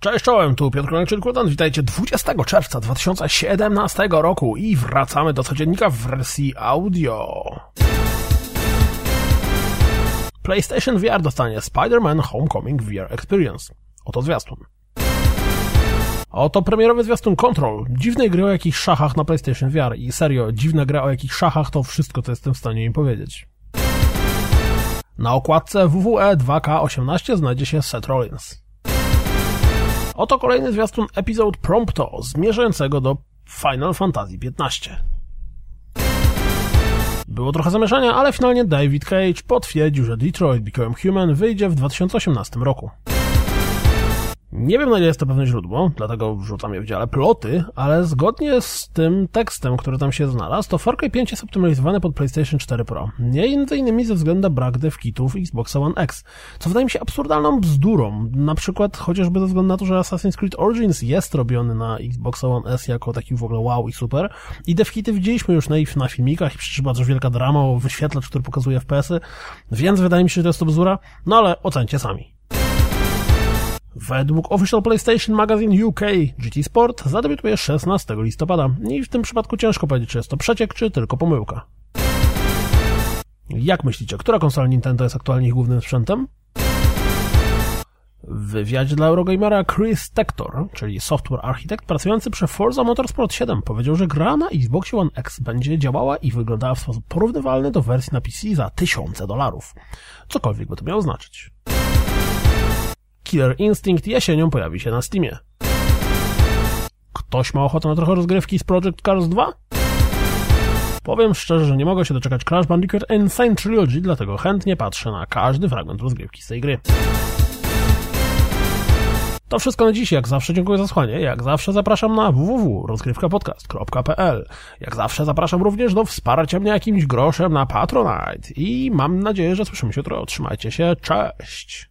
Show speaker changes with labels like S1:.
S1: Cześć czołem, tu Piotr Konek, Kultan. Witajcie 20 czerwca 2017 roku i wracamy do codziennika w wersji audio. PlayStation VR dostanie Spider-Man Homecoming VR Experience. Oto zwiastun. Oto premierowy zwiastun Control. Dziwnej gry o jakichś szachach na PlayStation VR. I serio, dziwna gra o jakichś szachach to wszystko, co jestem w stanie im powiedzieć. Na okładce WWE 2K18 znajdzie się Seth Rollins. Oto kolejny zwiastun epizod Prompto, zmierzającego do Final Fantasy XV. Było trochę zamieszania, ale finalnie David Cage potwierdził, że Detroit Become Human wyjdzie w 2018 roku. Nie wiem na ile jest to pewne źródło, dlatego wrzucam je w dziale ploty, ale zgodnie z tym tekstem, który tam się znalazł, to Far Cry 5 jest optymalizowany pod PlayStation 4 Pro. Między innymi ze względu na brak devkitów Xbox One X, co wydaje mi się absurdalną bzdurą. Na przykład chociażby ze względu na to, że Assassin's Creed Origins jest robiony na Xbox One S jako taki w ogóle wow i super i devkity widzieliśmy już na, na filmikach i przecież bardzo wielka drama o wyświetlacz, który pokazuje FPS-y, więc wydaje mi się, że to jest to bzdura, no ale ocencie sami. Według Official PlayStation Magazine UK GT Sport zadebiutuje 16 listopada i w tym przypadku ciężko powiedzieć, czy jest to przeciek, czy tylko pomyłka. Jak myślicie, która konsola Nintendo jest aktualnie ich głównym sprzętem? W wywiadzie dla Eurogamera Chris Tector, czyli software architekt pracujący przy Forza Motorsport 7, powiedział, że gra na Xbox One X będzie działała i wyglądała w sposób porównywalny do wersji na PC za tysiące dolarów. Cokolwiek by to miało znaczyć. Killer Instinct jesienią pojawi się na Steamie. Ktoś ma ochotę na trochę rozgrywki z Project Cars 2? Powiem szczerze, że nie mogę się doczekać Crash Bandicoot Insane Trilogy, dlatego chętnie patrzę na każdy fragment rozgrywki z tej gry. To wszystko na dziś. Jak zawsze dziękuję za słuchanie. Jak zawsze zapraszam na www.rozgrywkapodcast.pl Jak zawsze zapraszam również do wsparcia mnie jakimś groszem na Patronite. I mam nadzieję, że słyszymy się jutro. Trzymajcie się. Cześć!